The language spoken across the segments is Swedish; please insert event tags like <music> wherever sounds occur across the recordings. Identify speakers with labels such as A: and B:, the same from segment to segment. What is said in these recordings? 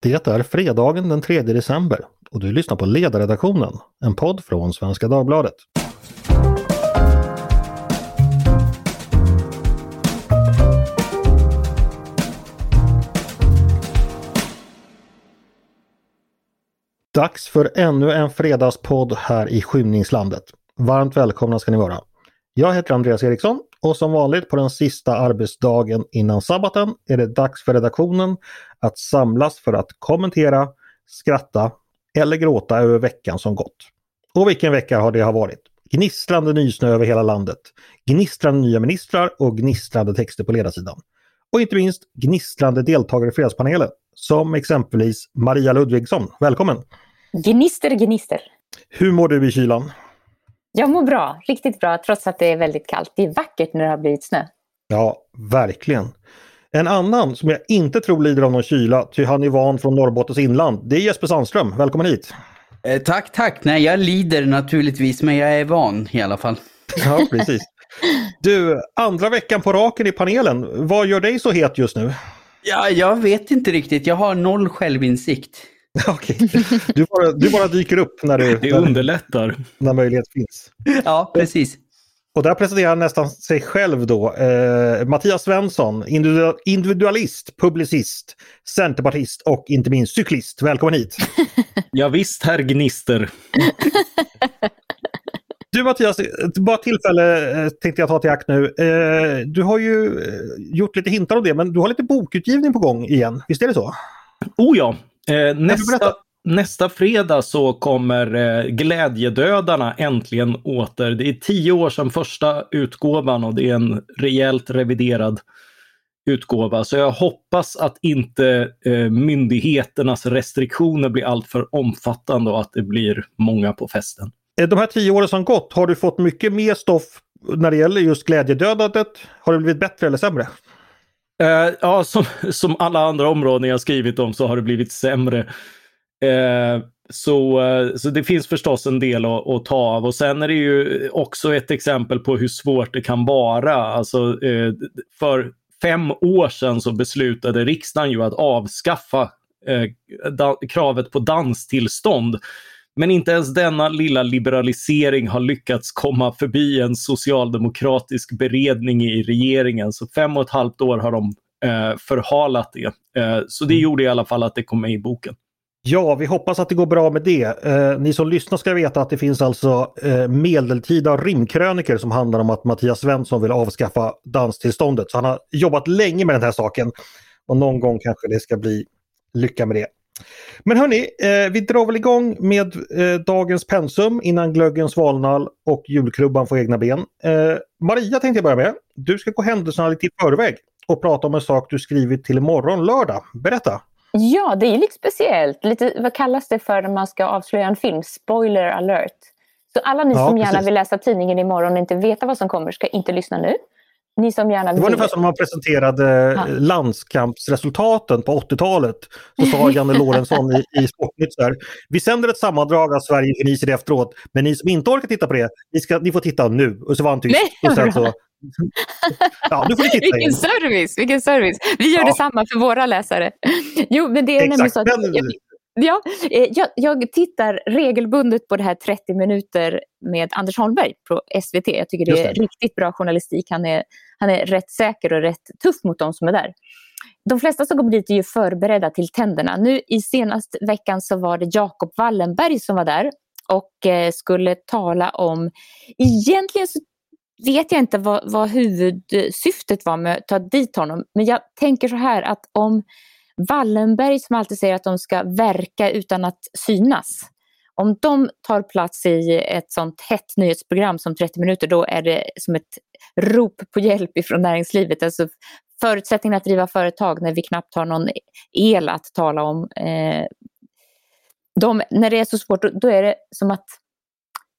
A: Det är fredagen den 3 december och du lyssnar på Ledarredaktionen, en podd från Svenska Dagbladet. Dags för ännu en fredagspodd här i skymningslandet. Varmt välkomna ska ni vara. Jag heter Andreas Eriksson och som vanligt på den sista arbetsdagen innan sabbaten är det dags för redaktionen att samlas för att kommentera, skratta eller gråta över veckan som gått. Och vilken vecka har det har varit? Gnistrande nysnö över hela landet, gnistrande nya ministrar och gnistrande texter på ledarsidan. Och inte minst gnistrande deltagare i fredagspanelen, som exempelvis Maria Ludvigsson. Välkommen!
B: Gnister, gnister.
A: Hur mår du i kylan?
B: Jag mår bra, riktigt bra, trots att det är väldigt kallt. Det är vackert när det har blivit snö.
A: Ja, verkligen. En annan som jag inte tror lider av någon kyla, ty han är van från Norrbottens inland, det är Jesper Sandström. Välkommen hit!
C: Eh, tack, tack! Nej, jag lider naturligtvis, men jag är van i alla fall. <laughs>
A: Ja, precis. Du, andra veckan på raken i panelen, vad gör dig så het just nu?
C: Ja, jag vet inte riktigt, jag har noll självinsikt. <laughs>
A: Okej, du bara, du bara dyker upp när, du,
D: Det underlättar.
A: när möjlighet finns.
C: Ja, precis.
A: Och där presenterar han nästan sig själv då. Eh, Mattias Svensson, individu- individualist, publicist, centerpartist och inte minst cyklist. Välkommen hit! <laughs>
D: Ja, visst, herr Gnister. <laughs>
A: Du Mattias, bara tillfälle eh, tänkte jag ta till akt nu. Eh, du har ju eh, gjort lite hintar om det, men du har lite bokutgivning på gång igen. Visst är det så?
D: Oh ja, eh, nästa, nästa fredag så kommer eh, Glädjedödarna äntligen åter. Det är tio år sedan första utgåvan och det är en rejält reviderad utgåva. Så jag hoppas att inte eh, myndigheternas restriktioner blir alltför omfattande och att det blir många på festen.
A: Eh, De här tio åren som gått, har du fått mycket mer stoff när det gäller just glädjedödandet? Har det blivit bättre eller sämre?
D: Eh, ja, som, som alla andra områden jag skrivit om så har det blivit sämre. Eh, så, eh, så det finns förstås en del att, att ta av och sen är det ju också ett exempel på hur svårt det kan vara. Alltså, eh, för fem år sedan så beslutade riksdagen ju att avskaffa eh, da, kravet på danstillstånd. Men inte ens denna lilla liberalisering har lyckats komma förbi en socialdemokratisk beredning i regeringen. Så fem och ett halvt år har de eh, förhalat det. Eh, så det gjorde i alla fall att det kom med i boken.
A: Ja, vi hoppas att det går bra med det. Eh, ni som lyssnar ska veta att det finns alltså eh, medeltida rimkröniker som handlar om att Mattias Svensson vill avskaffa danstillståndet. Så han har jobbat länge med den här saken. Och någon gång kanske det ska bli lycka med det. Men hörni, eh, vi drar väl igång med eh, dagens pensum innan glöggen svalnar och julkrubban får egna ben. Eh, Maria tänkte jag börja med. Du ska gå händelserna lite i förväg och prata om en sak du skrivit till imorgon lördag. Berätta!
B: Ja, det är lite speciellt. Lite, vad kallas det för när man ska avslöja en film? Spoiler alert. Så alla ni
A: Ja,
B: som gärna
A: precis.
B: vill läsa tidningen imorgon och inte veta vad som kommer ska inte lyssna nu. Ni som gärna
A: Det var ungefär som när man presenterade
B: Ja.
A: landskampsresultaten på 80-talet. Så sa <laughs> Janne Lorentzon i, i Sportnytt så här. Vi sänder ett sammandrag av Sverige ser det efteråt. Men ni som inte orkar titta på det, ni, ska, ni får titta nu. Och så var han tyst.
B: Nej,
A: och sen
B: vad
A: så, <laughs> ja, nu får ni titta
B: Vilken
A: igen.
B: service! Vilken service! Vi gör
A: Ja.
B: detsamma för våra läsare. Jo, men det är nämligen
A: Exakt.
B: så att... Jag, ja, eh, jag, jag tittar regelbundet på det här 30 minuter med Anders Holmberg på SVT. Jag tycker det är
A: det.
B: riktigt bra journalistik. Han är, han är rätt säker och rätt tuff mot de som är där. De flesta som kommer dit är ju förberedda till tänderna. Nu i senaste veckan så var det Jakob Wallenberg som var där och eh, skulle tala om, egentligen så vet jag inte vad, vad huvudsyftet var med att ta dit honom, men jag tänker så här att om Wallenberg som alltid säger att de ska verka utan att synas, om de tar plats i ett sånt hett nyhetsprogram som 30 minuter, då är det som ett rop på hjälp ifrån näringslivet. Alltså förutsättningen att driva företag när vi knappt har någon el att tala om. Eh, de, när det är så svårt, då, då är det som att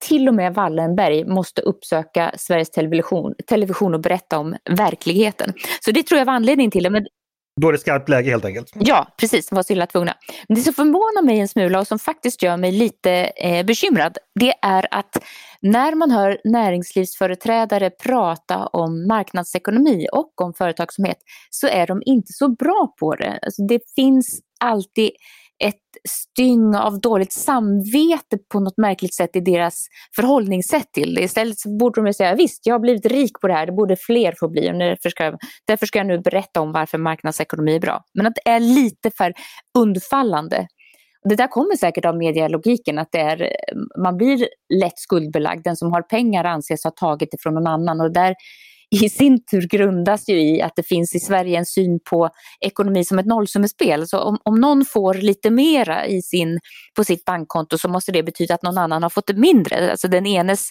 B: till och med Wallenberg måste uppsöka Sveriges Television, television och berätta om verkligheten. Så det tror jag var anledningen till det. Men
A: då är det skarpt läge helt enkelt.
B: Ja, precis. De var så illa tvungna. Men det som förvånar mig en smula och som faktiskt gör mig lite eh, bekymrad, det är att när man hör näringslivsföreträdare prata om marknadsekonomi och om företagsamhet så är de inte så bra på det. Alltså det finns alltid ett styng av dåligt samvete på något märkligt sätt i deras förhållningssätt till det. Istället så borde de säga visst, jag har blivit rik på det här, det borde fler få bli och därför ska, därför ska jag nu berätta om varför marknadsekonomi är bra. Men att det är lite för undfallande. Det där kommer säkert av medialogiken, att det är, man blir lätt skuldbelagd. Den som har pengar anses ha tagit det från någon annan och där i sin tur grundas ju i att det finns i Sverige en syn på ekonomi som ett nollsummespel. Så om, om någon får lite mera i sin, på sitt bankkonto så måste det betyda att någon annan har fått det mindre. Alltså den enes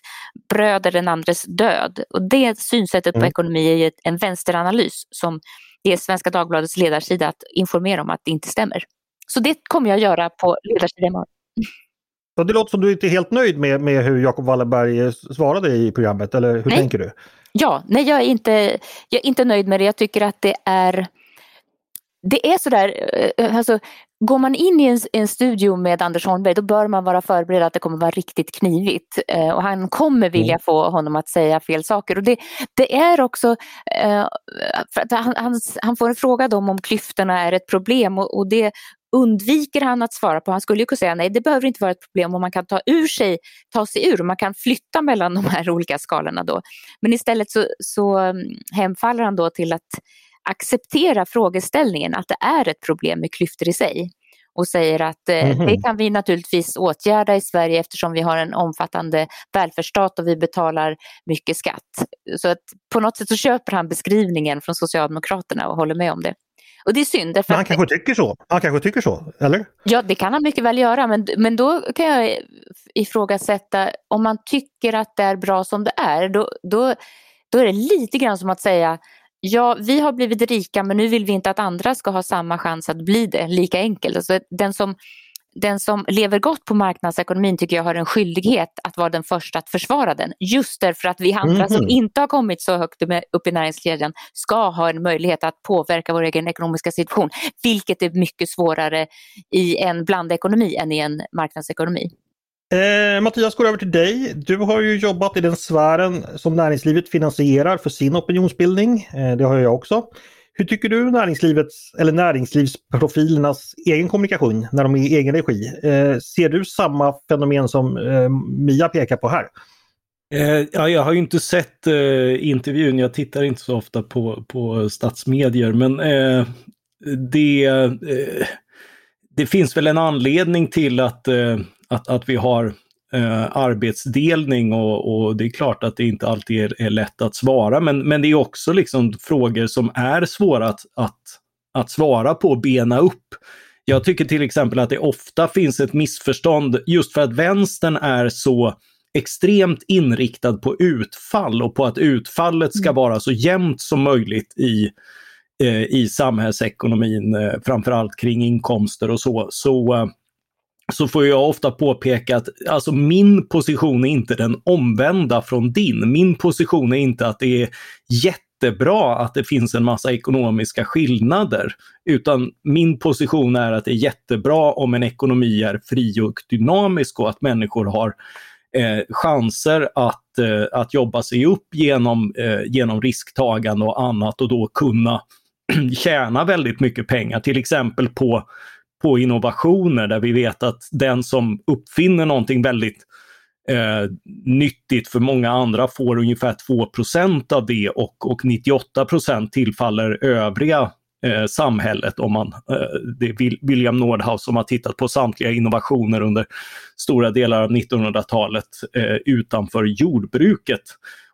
B: bröd är den andres död. Och det synsättet på mm. ekonomi är en vänsteranalys som det är Svenska Dagbladets ledarsida att informera om att det inte stämmer. Så det kommer jag göra på ledarsidan imorgon.
A: Ja, det låter som du inte är helt nöjd med, med hur Jacob Wallenberg svarade i programmet, eller hur
B: nej.
A: tänker du?
B: Ja, nej jag är, inte, jag är inte nöjd med det. Jag tycker att det är det är sådär, eh, alltså, går man in i en, en, studio med Anders Holmberg då bör man vara förberedd att det kommer vara riktigt knivigt. Eh, och han kommer vilja mm. få honom att säga fel saker. Och det, det är också, eh, han, han, han, får en fråga om om klyftorna är ett problem och, och, det undviker han att svara på. Han skulle ju kunna säga nej, det behöver inte vara ett problem om man kan ta, ur sig, ta sig ur, man kan flytta mellan de här <laughs> olika skalorna då. Men istället så, så mm, hemfaller han då till att acceptera frågeställningen att det är ett problem med klyftor i sig och säger att eh, mm -hmm. det kan vi naturligtvis åtgärda i Sverige eftersom vi har en omfattande välfärdsstat och vi betalar mycket skatt. Så att på något sätt så köper han beskrivningen från Socialdemokraterna och håller med om det. Och det är synd.
A: Men han kanske tycker så? Han kanske tycker så, eller?
B: Ja, det kan han mycket väl göra, men, men då kan jag ifrågasätta om man tycker att det är bra som det är, då, då, då är det lite grann som att säga ja, vi har blivit rika men nu vill vi inte att andra ska ha samma chans att bli det, lika enkelt. Alltså, den, som, den som lever gott på marknadsekonomin tycker jag har en skyldighet att vara den första att försvara den. Just därför att vi andra mm som inte har kommit så högt upp i näringskedjan ska ha en möjlighet att påverka vår egen ekonomiska situation, vilket är mycket svårare i en blandekonomi än i en marknadsekonomi.
A: Eh, Mattias, går över till dig. Du har ju jobbat i den sfären som näringslivet finansierar för sin opinionsbildning. Eh, det har jag också. Hur tycker du näringslivets eller näringslivsprofilernas egen kommunikation när de är i egen regi? Eh, ser du samma fenomen som eh, Mia pekar på här?
D: Eh, ja, jag har ju inte sett eh, intervjun, jag tittar inte så ofta på, på statsmedier, men eh, det, eh, det finns väl en anledning till att eh, att, att vi har eh, arbetsdelning och, och, det är klart att det inte alltid är, är, lätt att svara men, men det är också liksom frågor som är svåra att, att, att svara på och bena upp. Jag tycker till exempel att det ofta finns ett missförstånd just för att vänstern är så extremt inriktad på utfall och på att utfallet ska mm. vara så jämnt som möjligt i, eh, i samhällsekonomin, eh, framförallt kring inkomster och så. Så eh, så får jag ofta påpeka att alltså min position är inte den omvända från din. Min position är inte att det är jättebra att det finns en massa ekonomiska skillnader, utan min position är att det är jättebra om en ekonomi är fri och dynamisk och att människor har eh, chanser att, eh, att jobba sig upp genom, eh, genom risktagande och annat och då kunna <clears throat> tjäna väldigt mycket pengar, till exempel på på innovationer där vi vet att den som uppfinner någonting väldigt eh, nyttigt för många andra får ungefär 2% av det och, och 98% tillfaller övriga eh, samhället. Om man, eh, det är William Nordhaus som har tittat på samtliga innovationer under stora delar av 1900-talet eh, utanför jordbruket.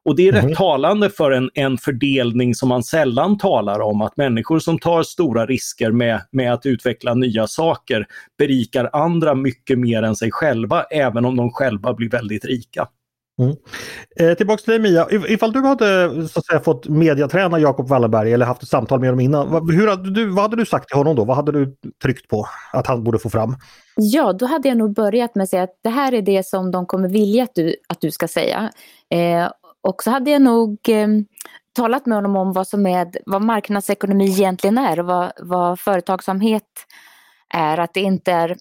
D: Och det är rätt mm. talande för en, en fördelning som man sällan talar om, att människor som tar stora risker med, med att utveckla nya saker berikar andra mycket mer än sig själva, även om de själva blir väldigt rika.
A: Mm. Eh, tillbaks till dig Mia, ifall du hade så att säga, fått mediaträna Jacob Wallenberg eller haft ett samtal med honom innan, vad, hur hade du, vad hade du sagt till honom då? Vad hade du tryckt på att han borde få fram?
B: Ja, då hade jag nog börjat med att säga att det här är det som de kommer vilja att du, att du ska säga. Eh, och så hade jag nog eh, talat med honom om vad, som är, vad marknadsekonomi egentligen är och vad, vad företagsamhet är. Att det inte är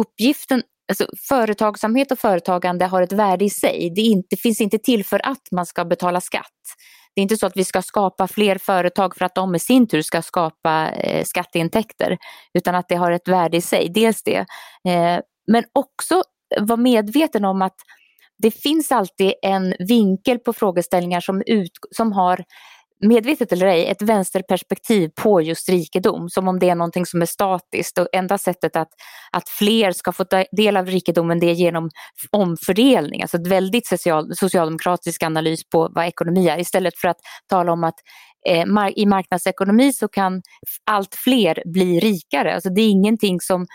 B: uppgiften, alltså företagsamhet och företagande har ett värde i sig. Det, inte, det finns inte till för att man ska betala skatt. Det är inte så att vi ska skapa fler företag för att de i sin tur ska skapa eh, skatteintäkter, utan att det har ett värde i sig. Dels det. Eh, men också vara medveten om att det finns alltid en vinkel på frågeställningar som, ut, som har medvetet eller ej, ett vänsterperspektiv på just rikedom, som om det är någonting som är statiskt. Och enda sättet att, att fler ska få del av rikedomen det är genom omfördelning, alltså ett väldigt social, socialdemokratisk analys på vad ekonomi är, istället för att tala om att eh, i marknadsekonomi så kan allt fler bli rikare. Alltså det är ingenting som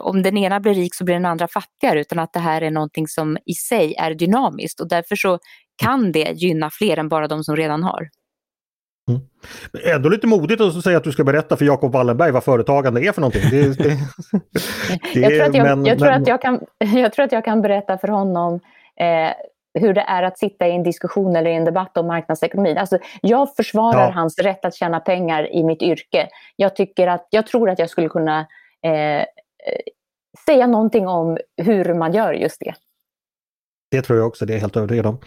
B: om den ena blir rik så blir den andra fattigare utan att det här är någonting som i sig är dynamiskt och därför så kan det gynna fler än bara de som redan har.
A: Mm. Ändå lite modigt att säga att du ska berätta för Jakob Wallenberg vad företagande är för någonting. Det, det, <laughs>
B: det, jag, tror att jag, men, jag, tror men... att jag, kan, <laughs> jag tror att jag kan berätta för honom eh, hur det är att sitta i en diskussion eller i en debatt om marknadsekonomi. Alltså, jag försvarar ja. hans rätt att tjäna pengar i mitt yrke. Jag, tycker att, jag tror att jag skulle kunna eh, Eh, säga någonting om hur man gör just det.
A: Det tror jag också, det är jag helt övertygad om.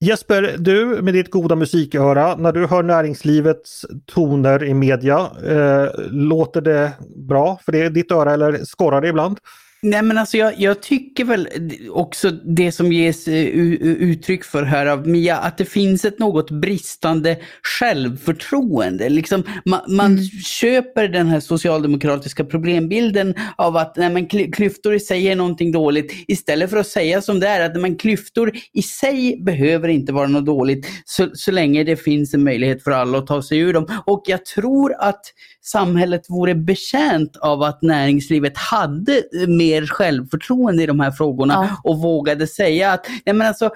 A: Jesper, du med ditt goda musiköra, när du hör näringslivets toner i media, eh, låter det bra för det ditt öra eller skorrar det ibland?
C: Nej men alltså jag, jag, tycker väl också det som ges uh, uttryck för här av Mia, att det finns ett något bristande självförtroende. Liksom, man, man mm. köper den här socialdemokratiska problembilden av att nej, men klyftor i sig är någonting dåligt, istället för att säga som det är, att men klyftor i sig behöver inte vara något dåligt, så, så länge det finns en möjlighet för alla att ta sig ur dem. Och jag tror att samhället vore bekänt av att näringslivet hade mer självförtroende i de här frågorna ja. och vågade säga att nej men alltså,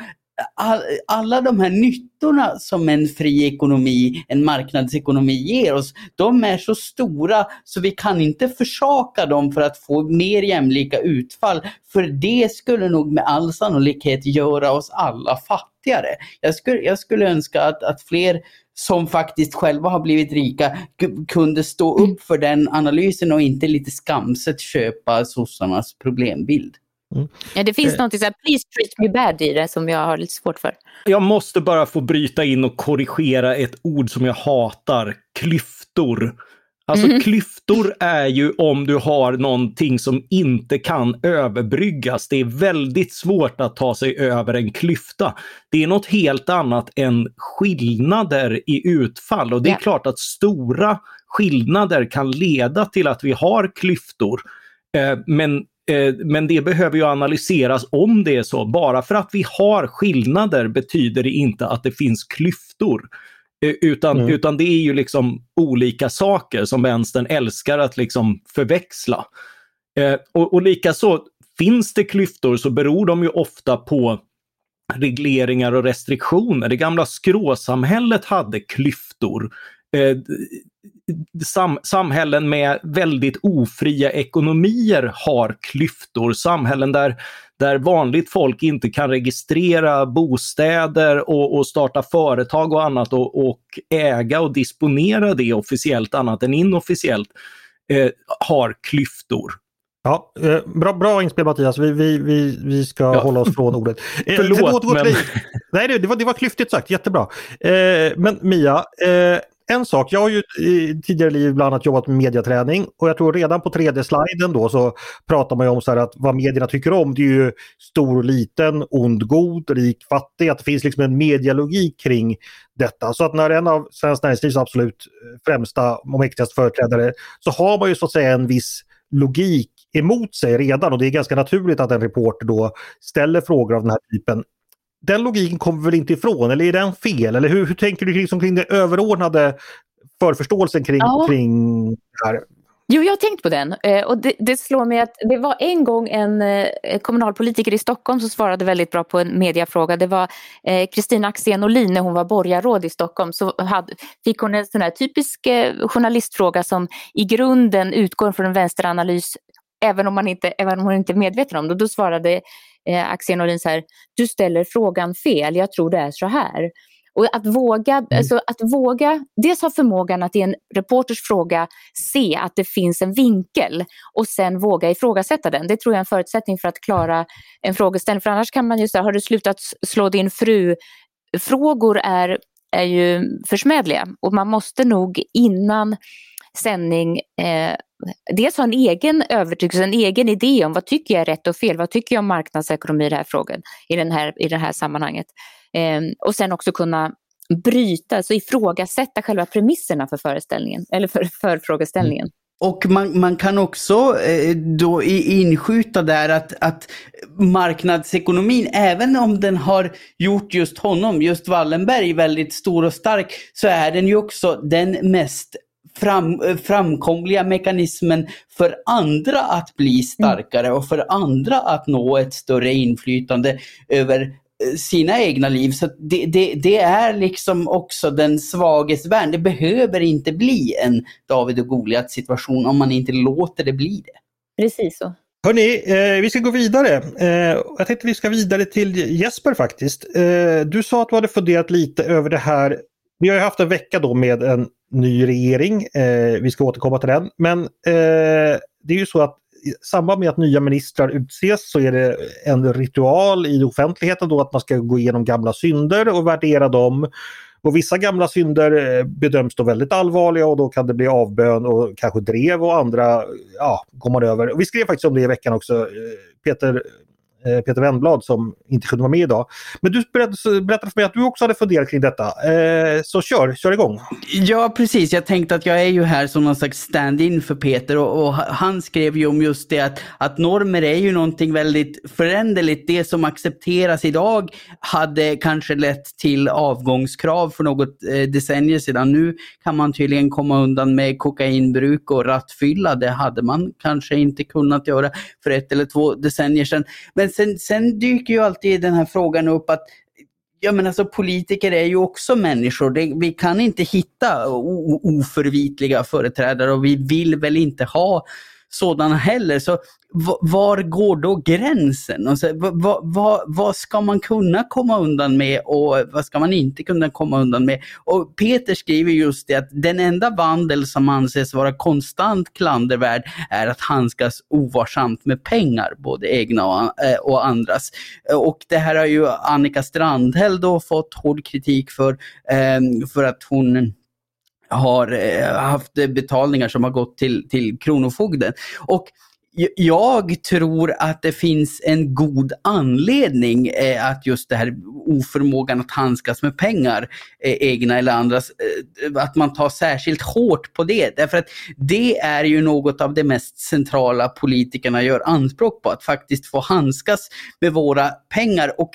C: all, alla de här nyttorna som en fri ekonomi, en marknadsekonomi ger oss, de är så stora så vi kan inte försaka dem för att få mer jämlika utfall. För det skulle nog med all sannolikhet göra oss alla fattigare. Jag skulle, jag skulle önska att, att fler som faktiskt själva har blivit rika kunde stå upp mm. för den analysen och inte lite skamset köpa sossarnas problembild.
B: Mm. Ja, det finns eh. något så här, please treat me bad i det som jag har lite svårt för.
D: Jag måste bara få bryta in och korrigera ett ord som jag hatar, klyftor. Alltså mm. klyftor är ju om du har någonting som inte kan överbryggas. Det är väldigt svårt att ta sig över en klyfta. Det är något helt annat än skillnader i utfall och det är yeah. klart att stora skillnader kan leda till att vi har klyftor. Eh, men men det behöver ju analyseras om det är så. Bara för att vi har skillnader betyder det inte att det finns klyftor. Eh, utan, mm. utan det är ju liksom olika saker som vänstern älskar att liksom förväxla. Eh, och, och likaså, finns det klyftor så beror de ju ofta på regleringar och restriktioner. Det gamla skråsamhället hade klyftor. Eh, sam samhällen med väldigt ofria ekonomier har klyftor. Samhällen där där vanligt folk inte kan registrera bostäder och, och starta företag och annat och, och, äga och disponera det officiellt annat än inofficiellt, eh, har klyftor.
A: Ja, eh, bra, bra inspel Mattias, vi, vi, vi, vi ska ja. hålla oss från ordet. <laughs>
D: Eh, Förlåt, men...
A: Nej, det, var, det var klyftigt sagt, jättebra. Eh, men Mia, eh, en sak, jag har ju i tidigare liv bland annat jobbat med mediaträning och jag tror redan på tredje sliden då så pratar man om så att vad medierna tycker om det är ju stor och liten, ond, god, rik, fattig, att det finns liksom en medialogik kring detta. Så att när en av Svenskt Näringslivs absolut eh, främsta och mäktigaste företrädare så har man ju så att säga en viss logik emot sig redan. Och det är ganska naturligt att en reporter då ställer frågor av den här typen den logiken kommer väl inte ifrån, eller är den fel? Eller hur, hur tänker du liksom kring den överordnade förförståelsen kring, ja. kring det här?
B: Jo, jag har tänkt på den eh, och det, det, slår mig att det var en gång en eh, kommunalpolitiker i Stockholm som svarade väldigt bra på en mediafråga. Det var eh, Kristina Axén Olin när hon var borgarråd i Stockholm. Så hade, fick hon en sån här typisk journalistfråga som i grunden utgår från en vänsteranalys även om man inte, även om hon inte är medveten om det. Då svarade eh, Axén Olin så här, du ställer frågan fel, jag tror det är så här. Och att våga, mm. alltså att våga, dels ha förmågan att i en reporters fråga se att det finns en vinkel och sen våga ifrågasätta den. Det tror jag är en förutsättning för att klara en frågeställning. För annars kan man ju säga, har du slutat slå din fru? Frågor är är ju försmädliga och man måste nog innan sändning eh, dels ha en egen övertygelse, en egen idé om vad tycker jag är rätt och fel, vad tycker jag om marknadsekonomi i, den här frågan, i, den här, i det här sammanhanget. Eh, och sen också kunna bryta, alltså ifrågasätta själva premisserna för föreställningen, eller för, för frågeställningen. Mm.
C: Och man, man, kan också eh, då inskjuta där att, att marknadsekonomin, även om den har gjort just honom, just Wallenberg, väldigt stor och stark, så är den ju också den mest fram, eh, framkomliga mekanismen för andra att bli starkare och för andra att nå ett större inflytande över sina egna liv. Så det, det, det, är liksom också den svages värn. Det behöver inte bli en David och Goliat situation om man inte låter det bli det.
B: Precis så.
A: Hörni, eh, vi ska gå vidare. Eh, jag tänkte vi ska vidare till Jesper faktiskt. Eh, du sa att du hade funderat lite över det här. Vi har ju haft en vecka då med en ny regering. Eh, vi ska återkomma till den. Men eh, det är ju så att i samband med att nya ministrar utses så är det en ritual i offentligheten då att man ska gå igenom gamla synder och värdera dem. Och vissa gamla synder eh, bedöms då väldigt allvarliga och då kan det bli avbön och kanske drev och andra ja, går man över. Och vi skrev faktiskt om det i veckan också. Eh, Peter Eh, Peter Wennblad som inte kunde vara med idag. Men du berättade för mig att du också hade funderat kring detta. Eh, så kör, kör igång!
C: Ja precis, jag tänkte att jag är ju här som någon slags stand-in för Peter och, och, han skrev ju om just det att, att normer är ju någonting väldigt föränderligt. Det som accepteras idag hade kanske lett till avgångskrav för något eh, decennier sedan. Nu kan man tydligen komma undan med kokainbruk och rattfylla. Det hade man kanske inte kunnat göra för ett eller två decennier sedan. Men sen, sen dyker ju alltid den här frågan upp att Ja men alltså politiker är ju också människor. Det, vi kan inte hitta oförvitliga företrädare och vi vill väl inte ha sådana heller. Så var går då gränsen? Alltså, vad, vad, vad ska man kunna komma undan med och vad ska man inte kunna komma undan med? Och Peter skriver just det att den enda vandel som anses vara konstant klandervärd är att handskas ovarsamt med pengar, både egna och, eh, andras. Och det här har ju Annika Strandhäll då fått hård kritik för, eh, för att hon har eh, haft betalningar som har gått till, till Kronofogden. Och jag tror att det finns en god anledning eh, att just det här oförmågan att handskas med pengar, eh, egna eller andras, att man tar särskilt hårt på det. Därför att det är ju något av det mest centrala politikerna gör anspråk på, att faktiskt få handskas med våra pengar. Och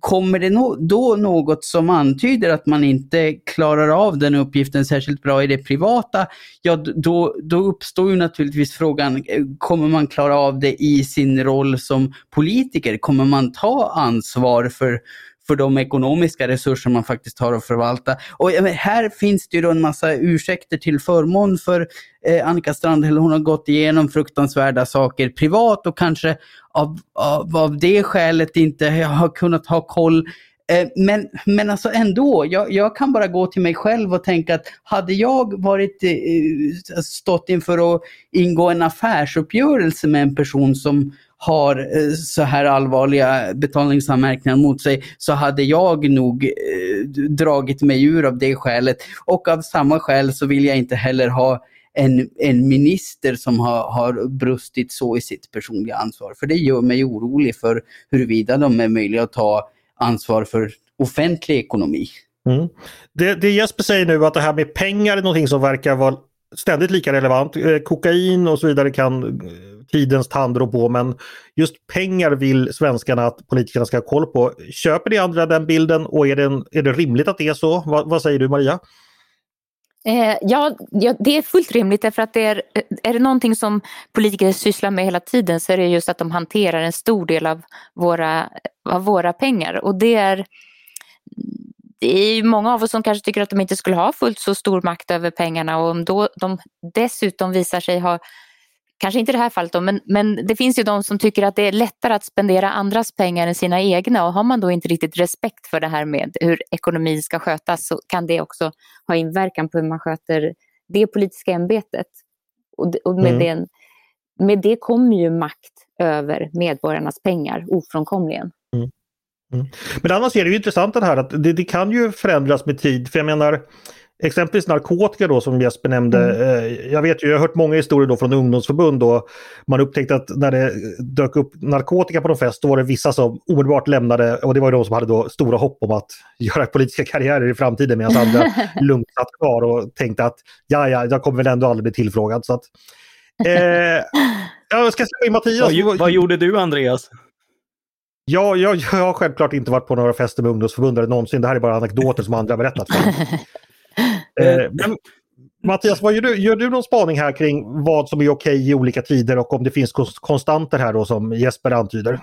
C: kommer det då något som antyder att man inte klarar av den uppgiften särskilt bra i det privata, ja då, då uppstår ju naturligtvis frågan, eh, kommer man klara av det i sin roll som politiker? Kommer man ta ansvar för, för de ekonomiska resurser man faktiskt har att förvalta. Och här finns det ju då en massa ursäkter till förmån för eh, Annika Strandhäll. Hon har gått igenom fruktansvärda saker privat och kanske av, av, av det skälet inte har kunnat ha koll eh, men, men alltså ändå, jag, jag, kan bara gå till mig själv och tänka att hade jag varit, eh, stått inför att ingå en affärsuppgörelse med en person som har eh, så här allvarliga betalningsanmärkningar mot sig så hade jag nog eh, dragit mig ur av det skälet. Och av samma skäl så vill jag inte heller ha en, en minister som har, har brustit så i sitt personliga ansvar. För det gör mig orolig för huruvida de är möjliga att ta ansvar för offentlig ekonomi.
A: Mm. Det, det Jesper säger nu att det här med pengar är någonting som verkar vara ständigt lika relevant. Eh, kokain och så vidare kan eh, tidens tand rå på men just pengar vill svenskarna att politikerna ska ha koll på. Köper ni andra den bilden och är det, en, är det rimligt att det är så? Va, vad säger du Maria?
B: Eh, ja, ja, det är fullt rimligt därför att det är, eh, är det någonting som politiker sysslar med hela tiden så är det just att de hanterar en stor del av våra, av våra pengar och det är det är många av oss som kanske tycker att de inte skulle ha fullt så stor makt över pengarna och om då de dessutom visar sig ha kanske inte i det här fallet då, men, men det finns ju de som tycker att det är lättare att spendera andras pengar än sina egna och har man då inte riktigt respekt för det här med hur ekonomin ska skötas så kan det också ha inverkan på hur man sköter det politiska ämbetet. Och, och med, mm. den, med det kommer ju makt över medborgarnas pengar ofrånkomligen. Mm.
A: Mm. Men annars är det ju intressant det här att det, det, kan ju förändras med tid. För jag menar exempelvis narkotika då som Jesper nämnde. Mm. Eh, jag vet ju, jag har hört många historier då från ungdomsförbund då man upptäckte att när det dök upp narkotika på någon fest då var det vissa som omedelbart lämnade och det var de som hade då stora hopp om att <laughs> göra politiska karriärer i framtiden medan andra <laughs> lugnt satt kvar och tänkte att ja, ja, jag kommer väl ändå aldrig bli tillfrågad. Så att, eh, <laughs> jag ska säga Mattias.
D: Vad, vad gjorde du Andreas?
A: Ja, jag, jag har självklart inte varit på några fester med ungdomsförbundare någonsin. Det här är bara anekdoter som andra har berättat för mig. <laughs> Eh, men, Mattias, vad gör, du? gör du någon spaning här kring vad som är okej i olika tider och om det finns konstanter här då som Jesper antyder?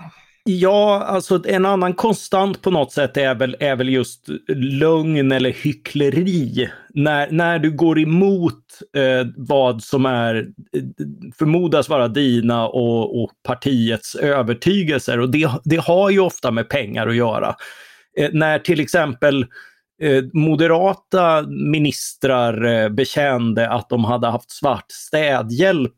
D: Ja, alltså en annan konstant på något sätt är väl, är väl just lögn eller hyckleri. När, när du går emot eh, vad som är eh, förmodas vara dina och, och partiets övertygelser. Och det, det har ju ofta med pengar att göra. Eh, när till exempel Eh, moderata ministrar eh, bekände att de hade haft svart städhjälp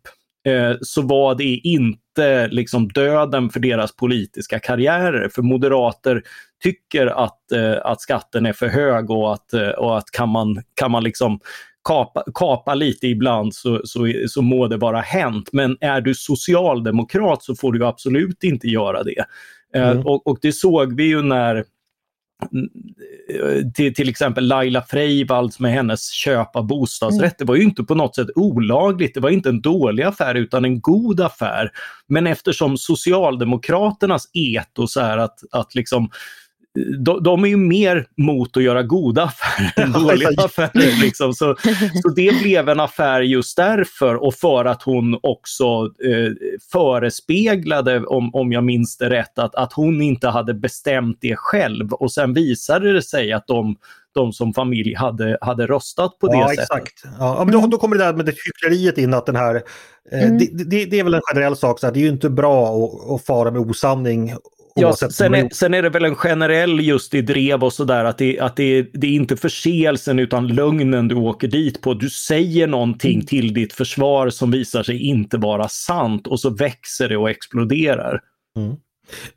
D: så var det inte liksom döden för deras politiska karriärer. För moderater tycker att, att skatten är för hög och att, och att kan man, kan man liksom kapa, kapa lite ibland så, så, så må det vara hänt. Men är du socialdemokrat så får du absolut inte göra det. Mm. Och, och, det såg vi ju när till, till exempel Laila Freivalds med hennes köp av bostadsrätt. Mm. Det var ju inte på något sätt olagligt, det var inte en dålig affär utan en god affär. Men eftersom Socialdemokraternas etos är att, att liksom de, de, är ju mer mot att göra goda affärer än <laughs> dåliga affärer. Liksom. Så, <laughs> så det blev en affär just därför och för att hon också eh, förespeglade, om, om jag minns det rätt, att, att hon inte hade bestämt det själv och sen visade det sig att de de som familj hade, hade röstat på det
A: ja,
D: sättet.
A: Exakt. Ja, men då, då kommer det där med det hyckleriet in att den här, eh, mm. det, det, det, är väl en generell sak, så här, det är ju inte bra att, att fara med osanning
D: Ja, sen är, sen är det väl en generell just i drev och sådär att, det, att det, det är inte förseelsen utan lögnen du åker dit på. Du säger någonting mm. till ditt försvar som visar sig inte vara sant och så växer det och exploderar.
A: Mm.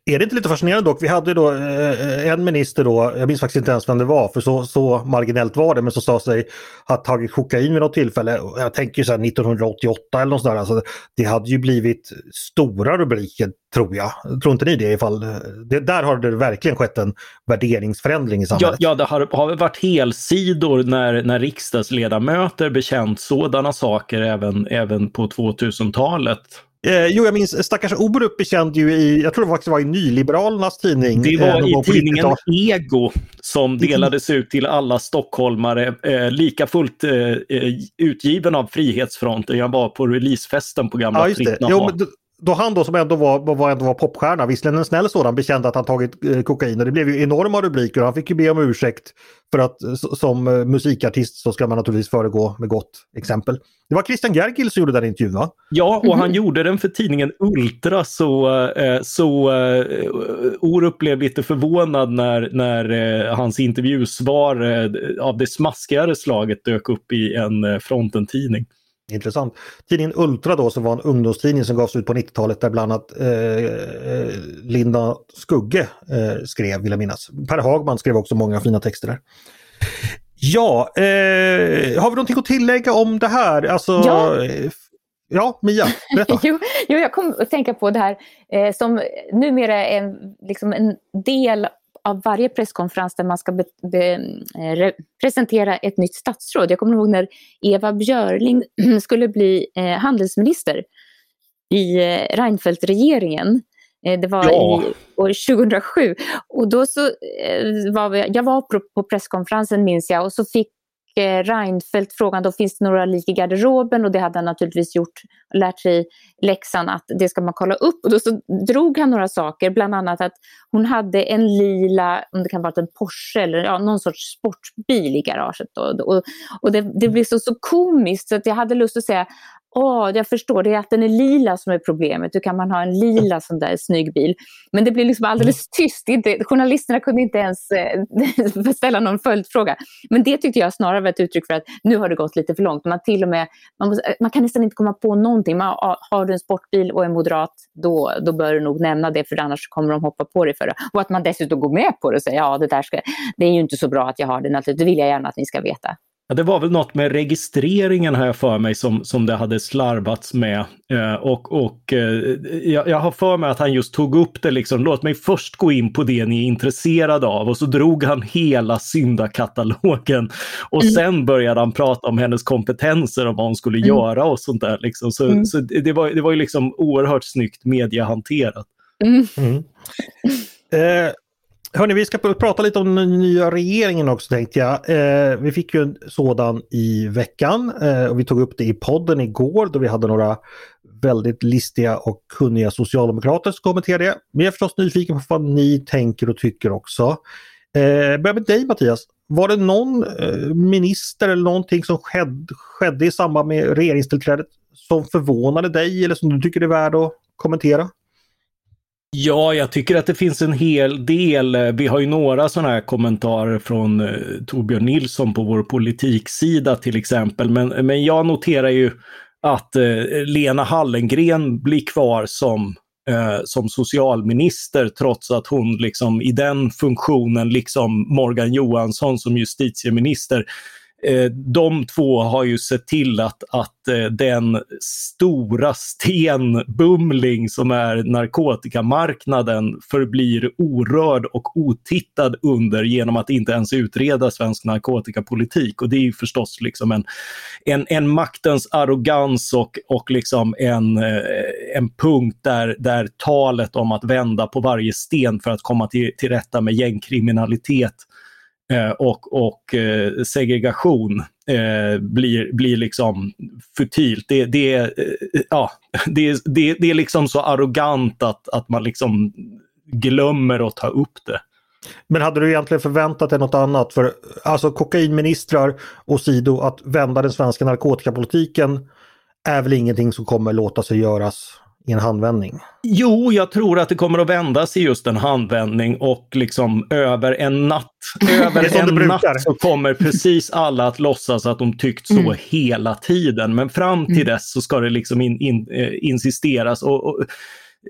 A: Är det inte lite fascinerande dock? Vi hade då eh, en minister då, jag minns faktiskt inte ens vem det var, för så, så marginellt var det, men som sa sig ha tagit kokain vid något tillfälle. Jag tänker så här 1988 eller något sådär. Alltså, det hade ju blivit stora rubriker tror jag. Tror inte ni det? Ifall, det där har det verkligen skett en värderingsförändring i samhället.
D: Ja, ja det har, har varit helsidor när, när riksdagsledamöter bekänt sådana saker även, även på 2000-talet.
A: Eh, jo, jag minns stackars Orup bekände ju i, jag tror det faktiskt var i Nyliberalernas tidning.
D: Det var eh, i tidningen Ego som delades ut till alla stockholmare, eh, lika fullt eh, eh, utgiven av Frihetsfronten. Jag var på releasefesten på gamla
A: ja, just det. Jo, men, då han då som ändå var, var, ändå var popstjärna, visserligen en snäll sådan, bekände att han tagit eh, kokain och det blev ju enorma rubriker. Han fick ju be om ursäkt för att som eh, musikartist så ska man naturligtvis föregå med gott exempel. Det var Christian Gergil som gjorde den intervjun va?
D: Ja, och han mm. gjorde den för tidningen Ultra så, eh, så uh, Orup blev lite förvånad när, när uh, hans intervjusvar uh, av det smaskigare slaget dök upp i en Fronten-tidning.
A: Intressant. Tidningen Ultra då som var en ungdomstidning som gavs ut på 90-talet där bland annat eh, Linda Skugge eh, skrev vill jag minnas. Per Hagman skrev också många fina texter där. Ja, eh, har vi någonting att tillägga om det här? Alltså, ja. Eh, ja, Mia, berätta. <laughs>
B: jo, jo, jag kom att tänka på det här eh, som numera är en, liksom en del av varje presskonferens där man ska be, be, re, presentera ett nytt statsråd. Jag kommer ihåg när Eva Björling <clears throat> skulle bli eh, handelsminister i eh, Reinfeldt-regeringen. Eh, det var ja. i år 2007. Och då så eh, var vi, jag var på, presskonferensen minns jag och så fick eh, Eh, Reinfeldt frågan då finns det några lik i garderoben och det hade han naturligtvis gjort, lärt sig läxan att det ska man kolla upp. Och då så drog han några saker, bland annat att hon hade en lila, om det kan vara en Porsche eller ja, någon sorts sportbil i garaget. Då. Och, och det, det blev så, så komiskt så att jag hade lust att säga åh, jag förstår, det är att den är lila som är problemet. Hur kan man ha en lila sån där snygg bil? Men det blir liksom alldeles mm. tyst. Inte, journalisterna kunde inte ens eh, <laughs> ställa någon följdfråga. Men det tyckte jag snarare var ett uttryck för att nu har det gått lite för långt. Man, till och med, man, måste, man kan nästan inte komma på någonting. Man, har du en sportbil och är moderat, då, då bör du nog nämna det, för annars kommer de hoppa på det för det. Och att man dessutom går med på det och säger ja, det där ska, det är ju inte så bra att jag har det, det vill jag gärna att ni ska veta.
D: Ja, det var väl något med registreringen har jag för mig som, som det hade slarvats med. Eh, och och eh, jag, jag, har för mig att han just tog upp det liksom, låt mig först gå in på det ni är intresserade av. Och så drog han hela syndakatalogen. Och mm. sen började han prata om hennes kompetenser och vad hon skulle mm. göra och sånt där. Liksom. Så, mm. så det, var, det var ju liksom oerhört snyggt mediehanterat. Mm. mm. <laughs>
A: Eh, Hörni, vi ska prata lite om den nya regeringen också tänkte jag. Eh, vi fick ju en sådan i veckan eh, och vi tog upp det i podden igår då vi hade några väldigt listiga och kunniga socialdemokrater som kommenterade det. Men jag är förstås nyfiken på vad ni tänker och tycker också. Eh, börjar med dig Mattias. Var det någon eh, minister eller någonting som skedde, skedde i samband med regeringstillträdet som förvånade dig eller som du tycker är värd att kommentera?
D: Ja, jag tycker att det finns en hel del. Vi har ju några sådana här kommentarer från eh, Torbjörn Nilsson på vår politiksida till exempel. Men, men jag noterar ju att eh, Lena Hallengren blir kvar som, eh, som socialminister trots att hon liksom i den funktionen, liksom Morgan Johansson som justitieminister, Eh, de två har ju sett till att, att eh, den stora stenbumling som är narkotikamarknaden förblir orörd och otittad under genom att inte ens utreda svensk narkotikapolitik. Och det är ju förstås liksom en, en, en maktens arrogans och, och liksom en, eh, en punkt där, där talet om att vända på varje sten för att komma till, till rätta med gängkriminalitet Eh, och, och eh, segregation eh, blir, blir liksom futilt. Det, det, ja, det, det, det är liksom så arrogant att, att man liksom glömmer att ta upp det.
A: Men hade du egentligen förväntat dig något annat? För alltså kokainministrar och sido att vända den svenska narkotikapolitiken är väl ingenting som kommer låta sig göras i en handvändning?
D: Jo, jag tror att det kommer att vändas i just en handvändning och liksom över en natt, <laughs> över en natt så kommer precis alla att låtsas att de tyckt så mm. hela tiden. Men fram till mm. dess så ska det liksom in, in, eh, insisteras. Och, och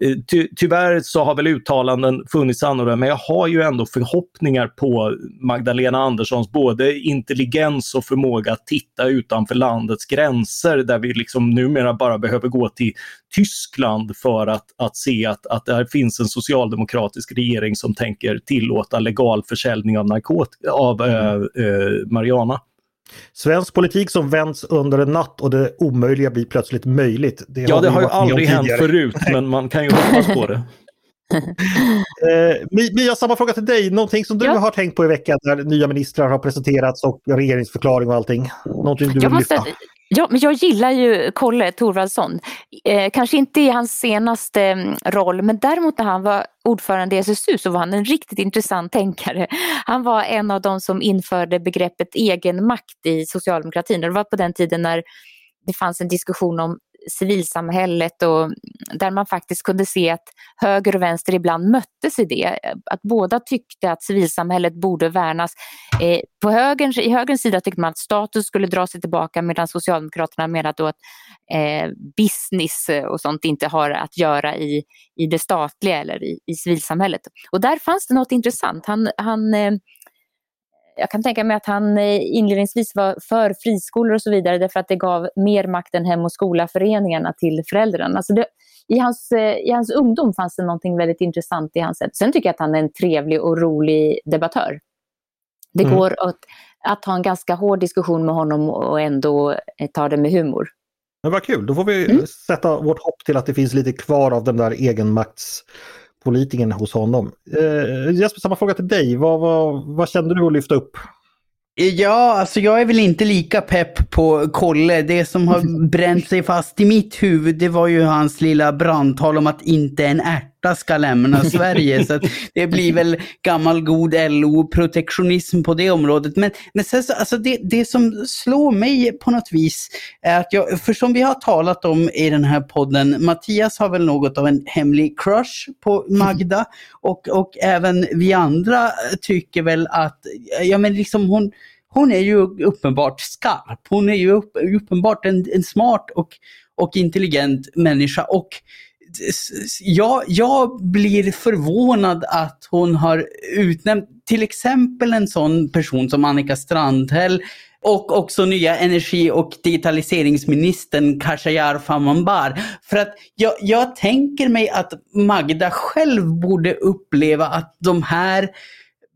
D: Eh, ty, tyvärr så har väl uttalanden funnits annorlunda, men jag har ju ändå förhoppningar på Magdalena Anderssons både intelligens och förmåga att titta utanför landets gränser där vi liksom numera bara behöver gå till Tyskland för att, att se att, att där finns en socialdemokratisk regering som tänker tillåta legal försäljning av, narkot av äh, äh, marijuana.
A: Svensk politik som vänds under en natt och det omöjliga blir plötsligt möjligt.
D: Det ja, har det har ju aldrig hänt förut, men man kan ju hoppas på det. <laughs>
A: eh, Mia, samma fråga till dig. Någonting som du ja. har tänkt på i veckan när nya ministrar har presenterats och regeringsförklaring och allting? Någonting du vill måste, lyfta?
B: Ja, men jag gillar ju Kolle Thorvaldsson. Eh, kanske inte i hans senaste mm, roll, men däremot när han var ordförande i SSU så var han en riktigt intressant tänkare. Han var en av de som införde begreppet egenmakt i socialdemokratin. Det var på den tiden när det fanns en diskussion om civilsamhället och där man faktiskt kunde se att höger och vänster ibland möttes i det. Att båda tyckte att civilsamhället borde värnas. Eh, på högerns, I högerns sida tyckte man att status skulle dra sig tillbaka medan Socialdemokraterna menade att eh, business och sånt inte har att göra i, i det statliga eller i, i civilsamhället. Och där fanns det något intressant. Han, han eh, jag kan tänka mig att han eh, inledningsvis var för friskolor och så vidare därför att det gav mer makt än Hem och skola-föreningarna till föräldrarna. Alltså det, i, hans, eh, I hans ungdom fanns det något väldigt intressant i hans sätt. Sen tycker jag att han är en trevlig och rolig debattör. Det mm. går att, att ha en ganska hård diskussion med honom och ändå eh, ta det med humor.
A: Men vad kul, då får vi mm. sätta vårt hopp till att det finns lite kvar av den där egenmakts politikern hos honom. Eh, Jesper, samma fråga till dig. Vad, vad, vad kände du att lyfta upp?
C: Ja, alltså jag är väl inte lika pepp på Kolle. Det som har <laughs> bränt sig fast i mitt huvud det var ju hans lilla brandtal om att inte en ärt svarta ska lämna <laughs> Sverige. så det blir väl gammal god LO-protektionism på det området. Men, men sen så, alltså det, det som slår mig på något vis är att jag, för som vi har talat om i den här podden, Mattias har väl något av en hemlig crush på Magda och, och även vi andra tycker väl att, ja men liksom hon hon är ju uppenbart skarp. Hon är ju upp, uppenbart en, en smart och, och intelligent människa. Och jag, jag blir förvånad att hon har utnämnt till exempel en sån person som Annika Strandhäll och också nya energi och digitaliseringsministern Khashayar Farmanbar. För att jag, jag tänker mig att Magda själv borde uppleva att de här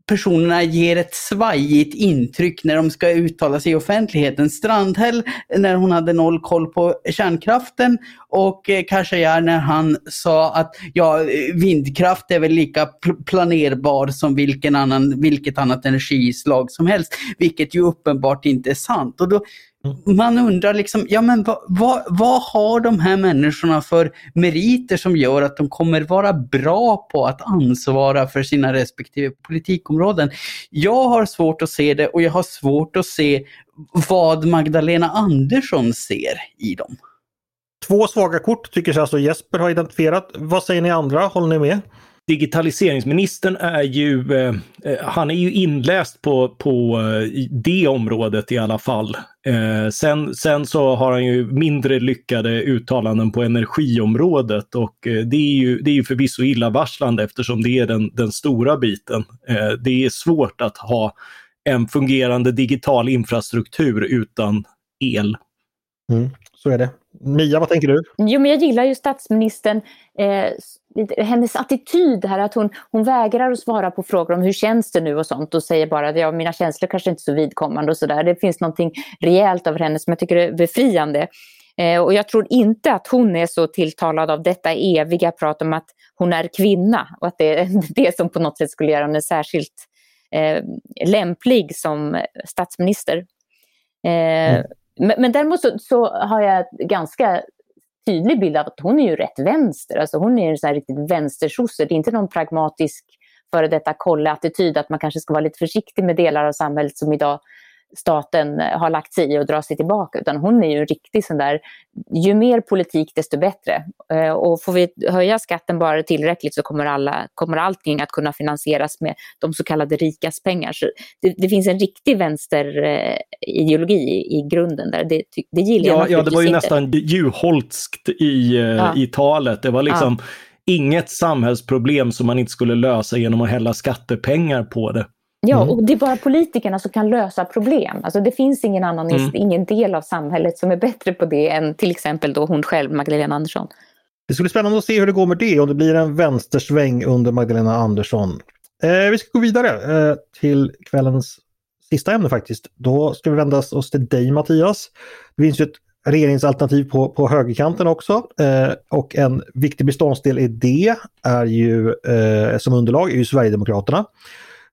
C: personerna ger ett svajigt intryck när de ska uttala sig i offentligheten. Strandhäll när hon hade noll koll på kärnkraften och eh, Khashayar när han sa att ja, vindkraft är väl lika planerbar som vilken annan, vilket annat energislag som helst. Vilket ju uppenbart inte är sant. Och då, man undrar liksom, ja men vad, vad, vad, har de här människorna för meriter som gör att de kommer vara bra på att ansvara för sina respektive politikområden? Jag har svårt att se det och jag har svårt att se vad Magdalena Andersson ser i dem.
A: Två svaga kort tycker sig alltså Jesper ha identifierat. Vad säger ni andra? Håller ni med?
D: digitaliseringsministern är ju, eh, eh, han är ju inläst på, på eh, det området i alla fall. Eh, sen, sen så har han ju mindre lyckade uttalanden på energiområdet och eh, det är ju, det är ju förvisso illavarslande eftersom det är den, den stora biten. Eh, det är svårt att ha en fungerande digital infrastruktur utan el.
A: Mm, så är det. Mia, vad tänker du?
B: Jo, men jag gillar ju statsministern, eh, hennes attityd här att hon, hon vägrar att svara på frågor om hur känns det nu och sånt och säger bara att ja, mina känslor kanske inte är så vidkommande och sådär. Det finns någonting rejält över henne som jag tycker är befriande. Eh, och jag tror inte att hon är så tilltalad av detta eviga prat om att hon är kvinna och att det är <laughs> det som på något sätt skulle göra henne särskilt eh, lämplig som statsminister. Eh, mm. Men, men däremot så, så, har jag ganska tydlig bild av att hon är ju rätt vänster. Alltså hon är en sån här riktigt vänstersosse. Det är inte någon pragmatisk före detta kolle-attityd att man kanske ska vara lite försiktig med delar av samhället som idag staten eh, har lagt sig i och dra sig tillbaka. Utan hon är ju en riktig sån där, ju mer politik desto bättre. Eh, och får vi höja skatten bara tillräckligt så kommer, alla, kommer allting att kunna finansieras med de så kallade rikas pengar. Så det, det finns en riktig vänsterideologi i, i grunden där. Det, det gillar
D: ja,
B: jag
D: Ja, det var ju inte. nästan Juholtskt i, eh, ja. i talet. Det var liksom ja. inget samhällsproblem som man inte skulle lösa genom att hälla skattepengar på det.
B: Ja, mm. och det är bara politikerna som kan lösa problem. Alltså det finns ingen annan, mm. ingen del av samhället som är bättre på det än till exempel då hon själv, Magdalena Andersson.
A: Det ska bli spännande att se hur det går med det, om det blir en vänstersväng under Magdalena Andersson. Eh, vi ska gå vidare eh, till kvällens sista ämne faktiskt. Då ska vi vända oss till dig Mattias. Det finns ju ett regeringsalternativ på, på högerkanten också. Eh, och en viktig beståndsdel i det är ju eh, som underlag är ju Sverigedemokraterna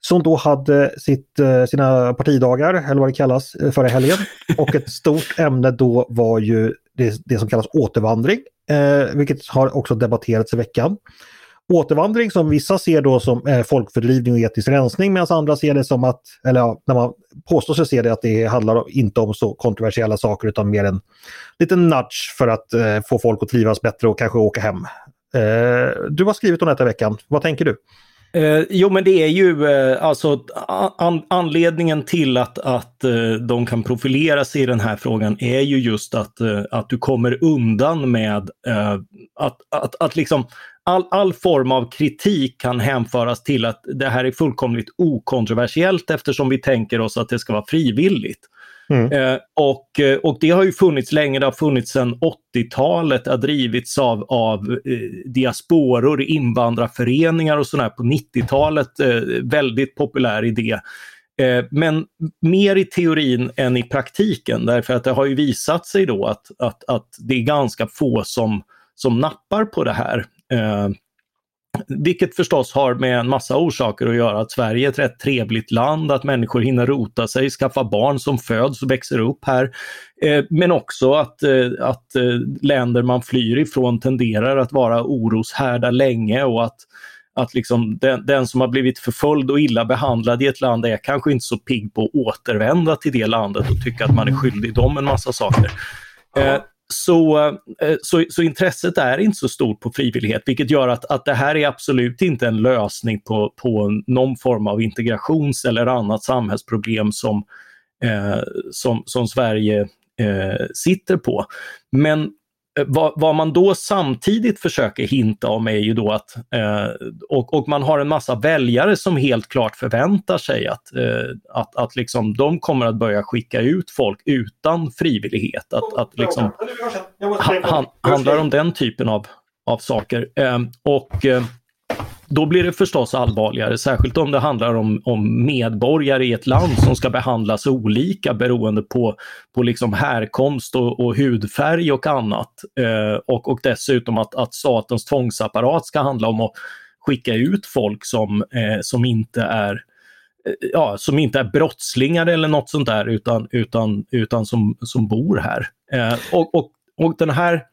A: som då hade sitt, eh, sina partidagar, eller vad det kallas, eh, förra helgen. Och ett <laughs> stort ämne då var ju det, det som kallas återvandring, eh, vilket har också debatterats i veckan. Återvandring som vissa ser då som eh, folkfördrivning och etnisk rensning medan andra ser det som att, eller ja, när man påstår sig se det att det handlar inte om så kontroversiella saker utan mer en liten nudge för att eh, få folk att trivas bättre och kanske åka hem. Eh, du har skrivit om detta i veckan, vad tänker du?
D: Eh, jo men det är ju eh, alltså an, anledningen till att, att eh, de kan profilera sig i den här frågan är ju just att, eh, att du kommer undan med eh, att, att, att liksom all, all form av kritik kan hänföras till att det här är fullkomligt okontroversiellt eftersom vi tänker oss att det ska vara frivilligt. Mm. Eh, och, eh, och det har ju funnits länge, det har funnits sedan 80-talet, det har drivits av, av eh, diasporor, invandrarföreningar och sådär på 90-talet. Eh, väldigt populär idé. Eh, men mer i teorin än i praktiken därför att det har ju visat sig då att, att, att det är ganska få som, som nappar på det här. Eh, vilket förstås har med en massa orsaker att göra. Att Sverige är ett rätt trevligt land, att människor hinner rota sig, skaffa barn som föds och växer upp här. Eh, men också att, eh, att eh, länder man flyr ifrån tenderar att vara oroshärdar länge och att att liksom den, den, som har blivit förföljd och illa behandlad i ett land är kanske inte så pigg på att återvända till det landet och tycka att man är skyldig dem en massa saker. Eh, så, eh, så, så, intresset är inte så stort på frivillighet, vilket gör att, att det här är absolut inte en lösning på, på någon form av integrations eller annat samhällsproblem som, eh, som, som Sverige eh, sitter på. Men vad, vad, man då samtidigt försöker hinta om är ju då att, eh, och, och, man har en massa väljare som helt klart förväntar sig att, eh, att, att liksom de kommer att börja skicka ut folk utan frivillighet. Att, att liksom, ha, han, handlar om den typen av, av saker. Eh, och eh, då blir det förstås allvarligare, särskilt om det handlar om, om medborgare i ett land som ska behandlas olika beroende på, på liksom härkomst och, och hudfärg och annat. Eh, och, och dessutom att, att statens tvångsapparat ska handla om att skicka ut folk som, eh, som inte är eh, ja, som inte är brottslingar eller något sånt där utan, utan, utan som, som bor här. Eh, och, och, och den här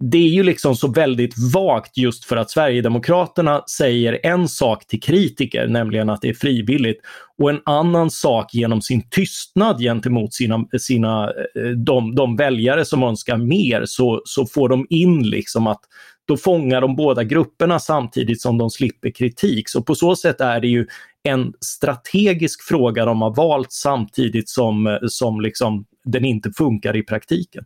D: det är ju liksom så väldigt vagt just för att Sverigedemokraterna säger en sak till kritiker, nämligen att det är frivilligt, och en annan sak genom sin tystnad gentemot sina, sina, eh, de, de väljare som önskar mer, så, så får de in liksom att då fångar de båda grupperna samtidigt som de slipper kritik. Så på så sätt är det ju en strategisk fråga de har valt samtidigt som, eh, som liksom den inte funkar i praktiken.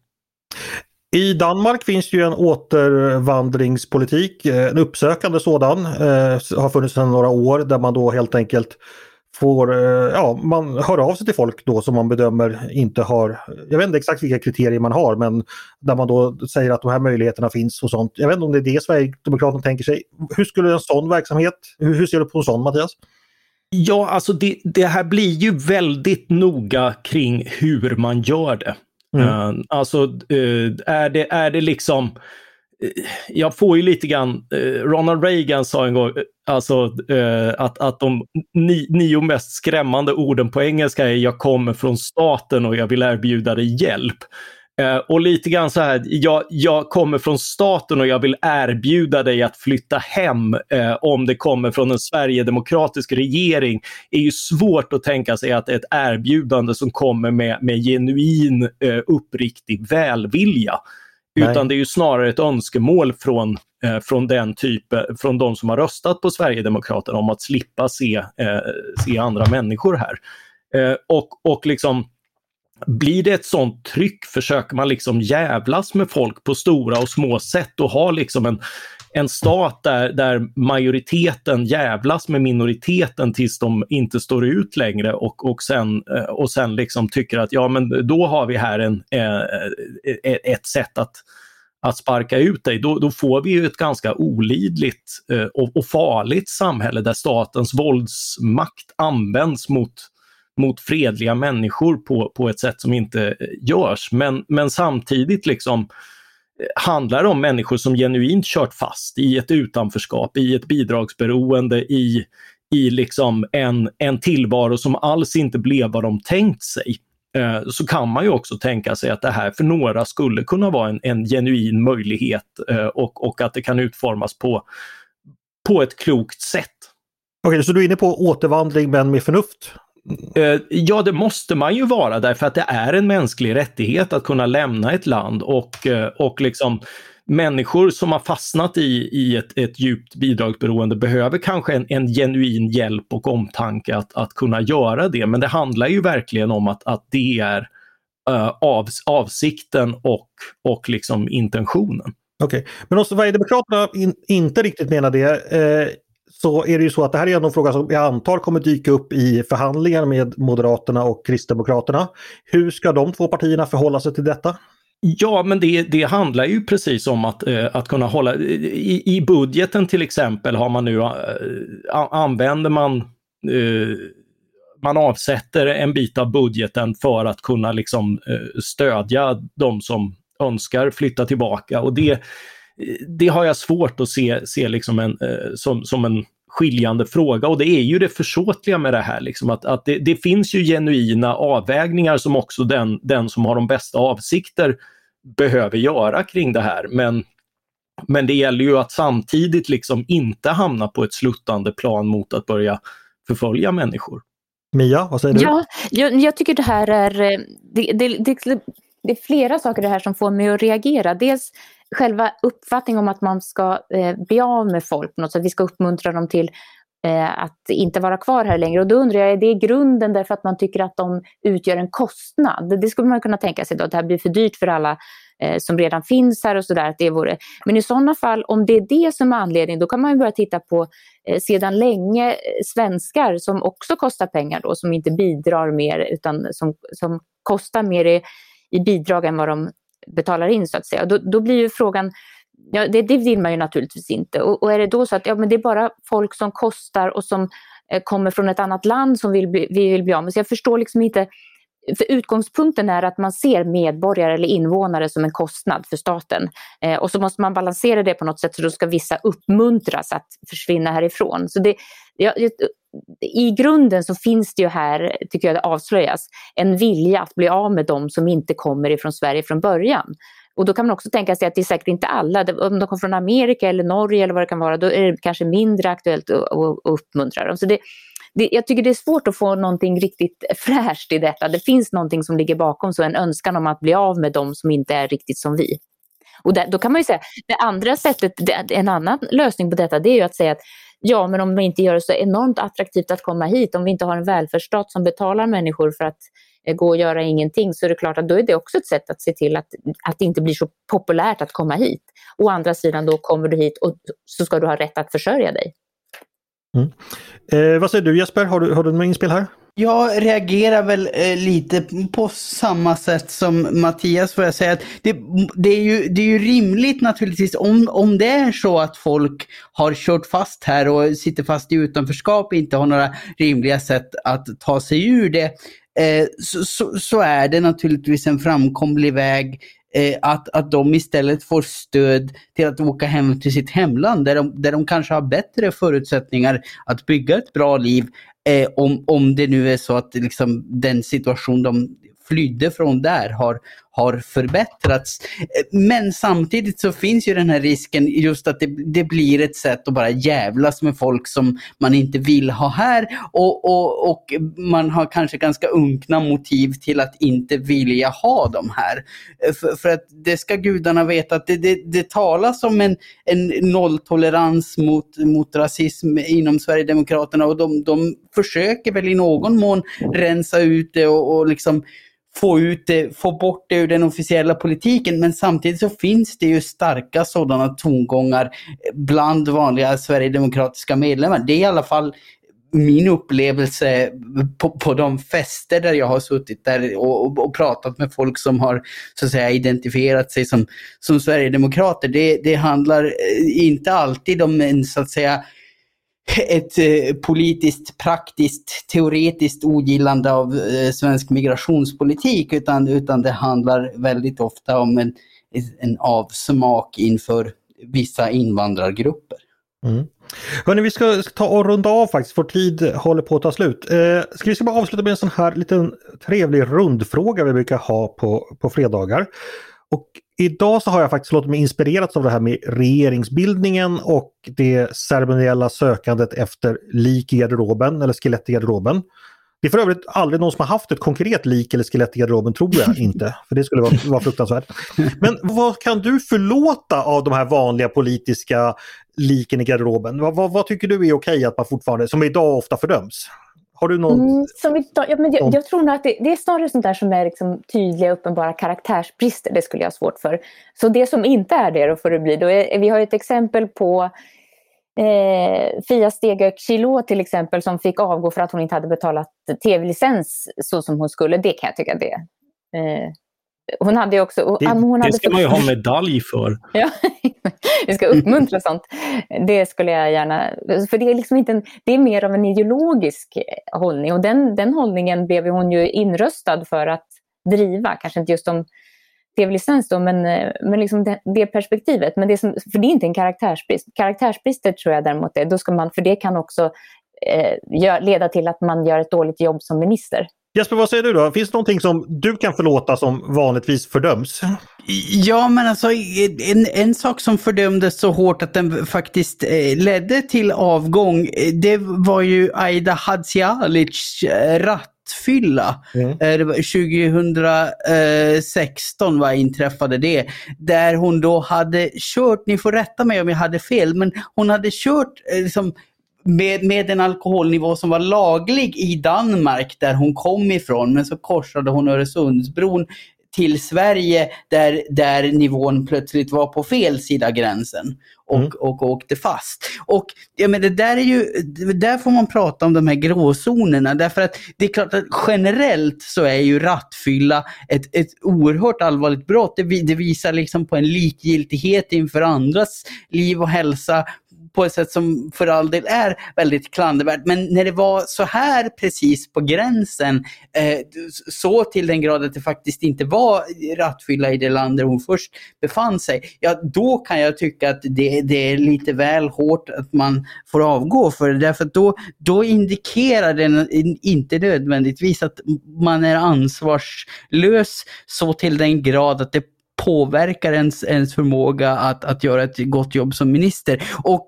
A: I Danmark finns ju en återvandringspolitik, eh, en uppsökande sådan, eh, har funnits sedan några år där man då helt enkelt får, eh, ja, man hör av sig till folk då som man bedömer inte har, jag vet inte exakt vilka kriterier man har, men där man då säger att de här möjligheterna finns och sånt. Jag vet inte om det är det Sverigedemokraterna tänker sig. Hur skulle en sån verksamhet, hur, hur ser du på en sån Mattias?
D: Ja, alltså det, det här blir ju väldigt noga kring hur man gör det. Mm. Eh, alltså eh, är, det, är det liksom eh, jag får ju lite grann, Ronald Reagan sa en gång alltså, att, att de ni, nio mest skrämmande orden på engelska är jag kommer från staten och jag vill erbjuda dig hjälp. Uh, och lite grann så här, jag, jag, kommer från staten och jag vill erbjuda dig att flytta hem uh, om det kommer från en sverigedemokratisk regering. Det är ju svårt att tänka sig att ett erbjudande som kommer med, med genuin uh, uppriktig välvilja. Nej. Utan det är ju snarare ett önskemål från, från den typen, från de som har röstat på Sverigedemokraterna om att slippa se, se andra människor här. och, och liksom blir det ett sånt tryck försöker man liksom jävlas med folk på stora och små sätt och ha liksom en, en stat där, där majoriteten jävlas med minoriteten tills de inte står ut längre och, och, sen, eh, och sen liksom tycker att ja men då har vi här en, eh, eh ett sätt att, att sparka ut dig. Då, då får vi ju ett ganska olidligt eh, och, och farligt samhälle där statens våldsmakt används mot mot fredliga människor på, på ett sätt som inte eh, görs. Men, men samtidigt liksom eh, handlar det om människor som genuint kört fast i ett utanförskap, i ett bidragsberoende, i, i liksom en, en tillvaro som alls inte blev vad de tänkt sig. Eh, så kan man ju också tänka sig att det här för några skulle kunna vara en, en genuin möjlighet eh, och, och att det kan utformas på, på ett klokt sätt.
A: Okej, så du är inne på återvandring men med förnuft?
D: Eh, ja, det måste man ju vara därför att det är en mänsklig rättighet att kunna lämna ett land och, eh, och liksom människor som har fastnat i, i ett, ett djupt bidragsberoende behöver kanske en, en genuin hjälp och omtanke att, att kunna göra det. Men det handlar ju verkligen om att, att det är uh, av, avsikten och, och liksom intentionen.
A: Okej, okay. men om Sverigedemokraterna in, inte riktigt menar det. Eh, så är det ju så att det här är en fråga som jag antar kommer dyka upp i förhandlingar med Moderaterna och Kristdemokraterna. Hur ska de två partierna förhålla sig till detta?
D: Ja, men det, det handlar ju precis om att, eh, att kunna hålla... I, I budgeten till exempel har man nu, eh, använder man eh, man avsätter en bit av budgeten för att kunna liksom, eh, stödja de som önskar flytta tillbaka och det det har jag svårt att se, se liksom en, eh, som, som en skiljande fråga och det är ju det försåtliga med det här. Liksom, att, att det, det, finns ju genuina avvägningar som också den, den som har de bästa avsikter behöver göra kring det här. Men, men det gäller ju att samtidigt liksom inte hamna på ett sluttande plan mot att börja förfölja människor.
A: Mia, vad säger du?
B: Ja, jag, jag tycker det här är, eh, det, det, det, det, är flera saker det här som får mig att reagera. Dels själva uppfattningen om att man ska eh, bli av med folk på något sätt. Vi ska uppmuntra dem till eh, att inte vara kvar här längre. Och då undrar jag, är det grunden därför att man tycker att de utgör en kostnad? Det skulle man kunna tänka sig då, att det här blir för dyrt för alla eh, som redan finns här och sådär. vore. Men i sådana fall, om det är det som är anledningen, då kan man ju börja titta på eh, sedan länge eh, svenskar som också kostar pengar då, som inte bidrar mer utan som, som kostar mer i, i bidrag än vad de betalar in så att säga. Då, då blir ju frågan, ja, det, det, vill man ju naturligtvis inte. Och, och, är det då så att ja, men det är bara folk som kostar och som eh, kommer från ett annat land som vill bli, vi vill bli av med. Så jag förstår liksom inte, för utgångspunkten är att man ser medborgare eller invånare som en kostnad för staten. Eh, och så måste man balansera det på något sätt så då ska vissa uppmuntras att försvinna härifrån. Så det, ja, I grunden så finns det ju här, tycker jag det avslöjas, en vilja att bli av med de som inte kommer ifrån Sverige från början. Och då kan man också tänka sig att det är säkert inte alla, om de kommer från Amerika eller Norge eller vad det kan vara, då är det kanske mindre aktuellt att, uppmuntra dem. Så det, det, jag tycker det är svårt att få någonting riktigt fräscht i detta. Det finns någonting som ligger bakom, så en önskan om att bli av med dem som inte är riktigt som vi. Och där, då kan man ju säga, det andra sättet, det, en annan lösning på detta, det är ju att säga att ja, men om vi inte gör det så enormt attraktivt att komma hit, om vi inte har en välfärdsstat som betalar människor för att eh, gå och göra ingenting, så är det klart att då är det också ett sätt att se till att, att det inte blir så populärt att komma hit. Å andra sidan då kommer du hit och så ska du ha rätt att försörja dig.
A: Mm. Eh, vad säger du Jesper, har du, har du några inspel här?
C: Jag reagerar väl eh, lite på samma sätt som Mattias får jag säga. att det, det, är ju, det är ju rimligt naturligtvis om, om det är så att folk har kört fast här och sitter fast i utanförskap och inte har några rimliga sätt att ta sig ur det. Eh, så, så, så, är det naturligtvis en framkomlig väg eh, att, att de istället får stöd till att åka hem till sitt hemland där de, där de kanske har bättre förutsättningar att bygga ett bra liv. Eh, om, om det nu är så att liksom, den situation de flydde från där har, har förbättrats. Men samtidigt så finns ju den här risken just att det, det blir ett sätt att bara jävlas med folk som man inte vill ha här och, och, och man har kanske ganska unkna motiv till att inte vilja ha dem här. För, för att det ska gudarna veta att det, det, det talas om en, en nolltolerans mot, mot rasism inom Sverigedemokraterna och de, de försöker väl i någon mån rensa ut det och, och liksom få, ut det, få bort det ur den officiella politiken. Men samtidigt så finns det ju starka sådana tongångar bland vanliga sverigedemokratiska medlemmar. Det är i alla fall min upplevelse på, på de fester där jag har suttit där och, och, och, pratat med folk som har så att säga identifierat sig som, som Sverigedemokrater. Det, det handlar eh, inte alltid om en så att säga <laughs> ett eh, politiskt, praktiskt, teoretiskt ogillande av eh, svensk migrationspolitik utan, utan det handlar väldigt ofta om en, en avsmak inför vissa invandrargrupper.
A: Mm. Hörrni, vi ska ta och runda av faktiskt, vår tid håller på att ta slut. Eh, ska vi ska bara avsluta med en sån här liten trevlig rundfråga vi brukar ha på, på fredagar. Och idag så har jag faktiskt låtit mig inspireras av det här med regeringsbildningen och det ceremoniella sökandet efter lik i garderoben eller skelett i garderoben. Det är för övrigt aldrig någon som har haft ett konkret lik eller skelett i garderoben, tror jag <laughs> inte. För det skulle vara, vara fruktansvärt. Men vad kan du förlåta av de här vanliga politiska liken i garderoben? Vad, vad, vad tycker du är okej att man fortfarande, som idag ofta fördöms? Har du någon... Mm,
B: som vi, ja, men jag, jag, tror nog att det, det, är snarare sånt där som är liksom tydliga uppenbara karaktärsbrister. Det skulle jag ha svårt för. Så det som inte är det, då får det bli. Då är, vi har ett exempel på eh, Fia Stegök Kilo till exempel som fick avgå för att hon inte hade betalat tv-licens så som hon skulle. Det kan jag tycka det eh, hon hade också...
D: Det,
B: hon
D: hade det ska man ju ha <laughs> medalj för.
B: Ja, <laughs> vi ska uppmuntra sånt. Det skulle jag gärna... För det är liksom inte en, det är mer av en ideologisk hållning och den, den hållningen blev hon ju inröstad för att driva. Kanske inte just om tv-licens då, men, eh, men liksom det, det perspektivet. Men det som, för det är inte en karaktärsbrist. Karaktärsbrister tror jag däremot är, då ska man, för det kan också eh, gör, leda till att man gör ett dåligt jobb som minister.
A: Jesper, vad säger du då? Finns det någonting som du kan förlåta som vanligtvis fördöms?
C: Ja, men alltså en, en sak som fördömdes så hårt att den faktiskt eh, ledde till avgång, eh, det var ju Aida Hadzialic eh, rattfylla. Mm. Eh, 2016 var inträffade det. Där hon då hade kört, ni får rätta mig om jag hade fel, men hon hade kört liksom, med, med en alkoholnivå som var laglig i Danmark där hon kom ifrån. Men så korsade hon Öresundsbron till Sverige där, där nivån plötsligt var på fel sida gränsen och, mm. och, och åkte fast. Och ja, men det där är ju, där får man prata om de här gråzonerna därför att det är klart att generellt så är ju rattfylla ett, ett oerhört allvarligt brott. Det, det visar liksom på en likgiltighet inför andras liv och hälsa på ett sätt som för all del är väldigt klandervärt. Men när det var så här precis på gränsen, eh, så till den grad att det faktiskt inte var rattfylla i det land där hon först befann sig, ja då kan jag tycka att det, det är lite väl hårt att man får avgå för det. Därför att då, då indikerar den inte nödvändigtvis att man är ansvarslös så till den grad att det påverkar ens, ens förmåga att, att göra ett gott jobb som minister. Och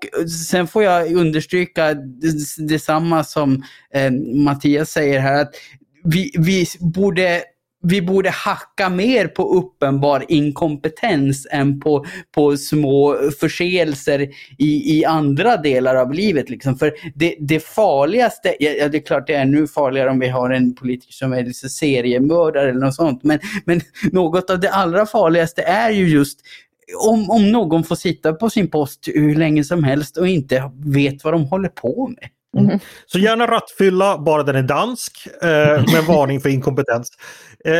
C: sen får jag understryka detsamma som eh, Mattias säger här, att vi, vi borde vi borde hacka mer på uppenbar inkompetens än på, på små förseelser i, i andra delar av livet. Liksom. För det, det farligaste, ja, det är klart det är ännu farligare om vi har en politiker som är liksom seriemördare eller något sånt, men, men något av det allra farligaste är ju just om, om någon får sitta på sin post hur länge som helst och inte vet vad de håller på med.
A: Mm. Så gärna rattfylla, bara den är dansk, eh, med varning för inkompetens. Eh,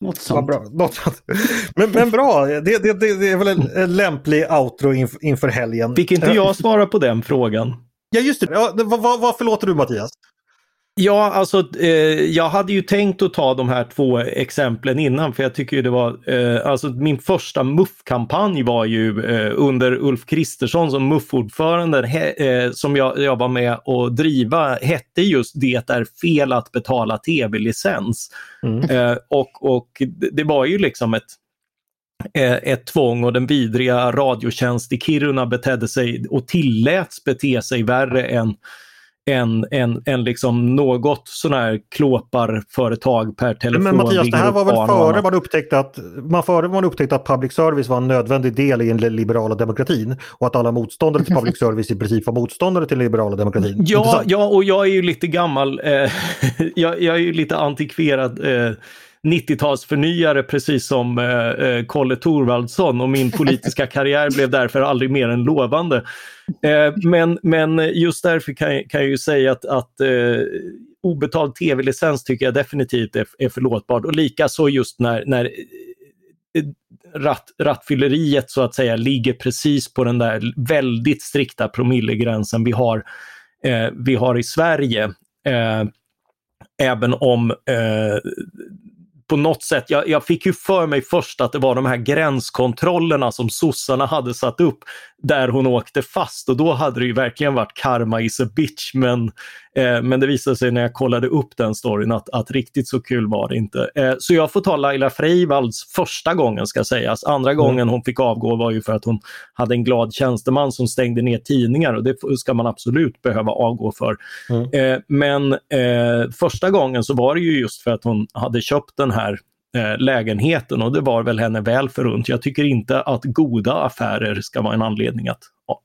C: något sånt.
A: Bra, något sånt. Men, men bra, det, det, det, är väl en, lämplig outro inf, inför helgen.
D: Fick inte jag svara på den frågan?
A: Ja just det, ja, vad, vad förlåter du Mattias?
D: Ja, alltså eh, jag hade ju tänkt att ta de här två exemplen innan för jag tycker det var, eh, alltså min första MUF-kampanj var ju eh, under Ulf Kristersson som MUF-ordförande eh, som jag, jag var med och driva hette just Det är fel att betala tv-licens. Mm. Eh, och, och det var ju liksom ett eh, ett tvång och den vidriga Radiotjänst i Kiruna betedde sig och tilläts bete sig värre än än, än, än liksom något sån här klåparföretag per telefon.
A: Men Mattias, det här var väl före man upptäckte att, man före man upptäckte att public service var en nödvändig del i den liberala demokratin och att alla motståndare till public <laughs> service i princip var motståndare till den liberala demokratin.
D: Ja, ja och jag är ju lite gammal, eh, <laughs> jag, jag, är ju lite antikverad eh, 90-talsförnyare precis som eh, eh Kolle Thorvaldsson och min politiska <laughs> karriär blev därför aldrig mer än lovande. Eh, men, men just därför kan, kan jag ju säga att, att eh, obetald tv-licens tycker jag definitivt är, är förlåtbart och likaså just när, när eh, ratt, rattfylleriet så att säga ligger precis på den där väldigt strikta promillegränsen vi har, eh, vi har i Sverige. Eh, även om eh, på något sätt, jag, jag, fick ju för mig först att det var de här gränskontrollerna som sossarna hade satt upp där hon åkte fast. Och då hade det ju verkligen varit karma is a bitch men, eh, men det visade sig när jag kollade upp den storyn att, att riktigt så kul var det inte. Eh, så jag får ta Laila Freivalds första gången ska sägas. Andra mm. gången hon fick avgå var ju för att hon hade en glad tjänsteman som stängde ner tidningar och det ska man absolut behöva avgå för. Mm. Eh, men första gången så var det ju just för att hon hade köpt den här lägenheten och det var väl henne väl förunt. Jag tycker inte att goda affärer ska vara en anledning att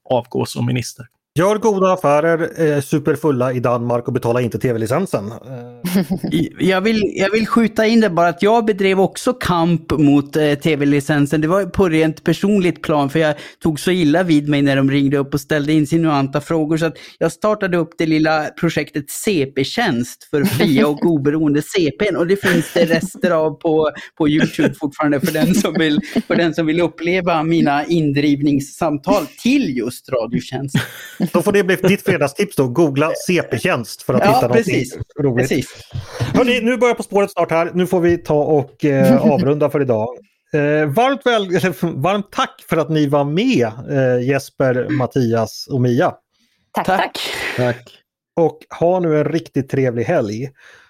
D: avgå som minister.
A: Gör goda affärer, eh, superfulla i Danmark och betala inte tv-licensen.
C: Eh, jag, vill, jag vill skjuta in det bara att jag bedrev också kamp mot eh, tv-licensen. Det var på rent personligt plan för jag tog så illa vid mig när de ringde upp och ställde insinuanta frågor så att jag startade upp det lilla projektet CP-tjänst för fria och oberoende CPn och det finns det rester av på, på Youtube fortfarande för den, som vill, för den som vill uppleva mina indrivningssamtal till just Radiotjänst.
A: Då får det bli ditt fredagstips då. Googla CP-tjänst för att
C: ja,
A: hitta
C: precis. något roligt. Precis.
A: Hörrni, nu börjar På spåret snart här. Nu får vi ta och eh, avrunda för idag. Eh, varmt, väl, varmt tack för att ni var med eh, Jesper, Mattias och Mia.
B: Tack, tack.
D: Tack.
A: Och ha nu en riktigt trevlig helg.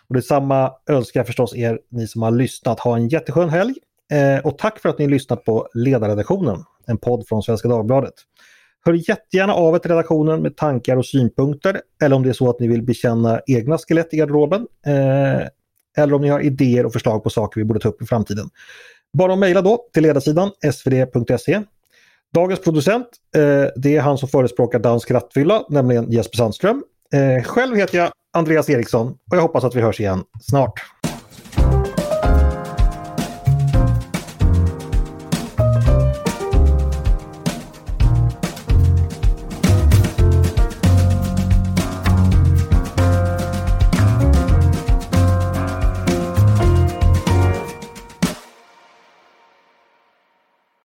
A: Och detsamma önskar jag förstås er, ni som har lyssnat. Ha en jätteskön helg. Eh, och tack för att ni lyssnat på Ledarredaktionen, en podd från Svenska Dagbladet. Hör jättegärna av er till redaktionen med tankar och synpunkter eller om det är så att ni vill bekänna egna skelett i garderoben. Eh, eller om ni har idéer och förslag på saker vi borde ta upp i framtiden. Bara att mejla då till ledarsidan svd.se. Dagens producent, eh, det är han som förespråkar dansk rattfylla, nämligen Jesper Sandström. Eh, själv heter jag Andreas Eriksson och jag hoppas att vi hörs igen snart.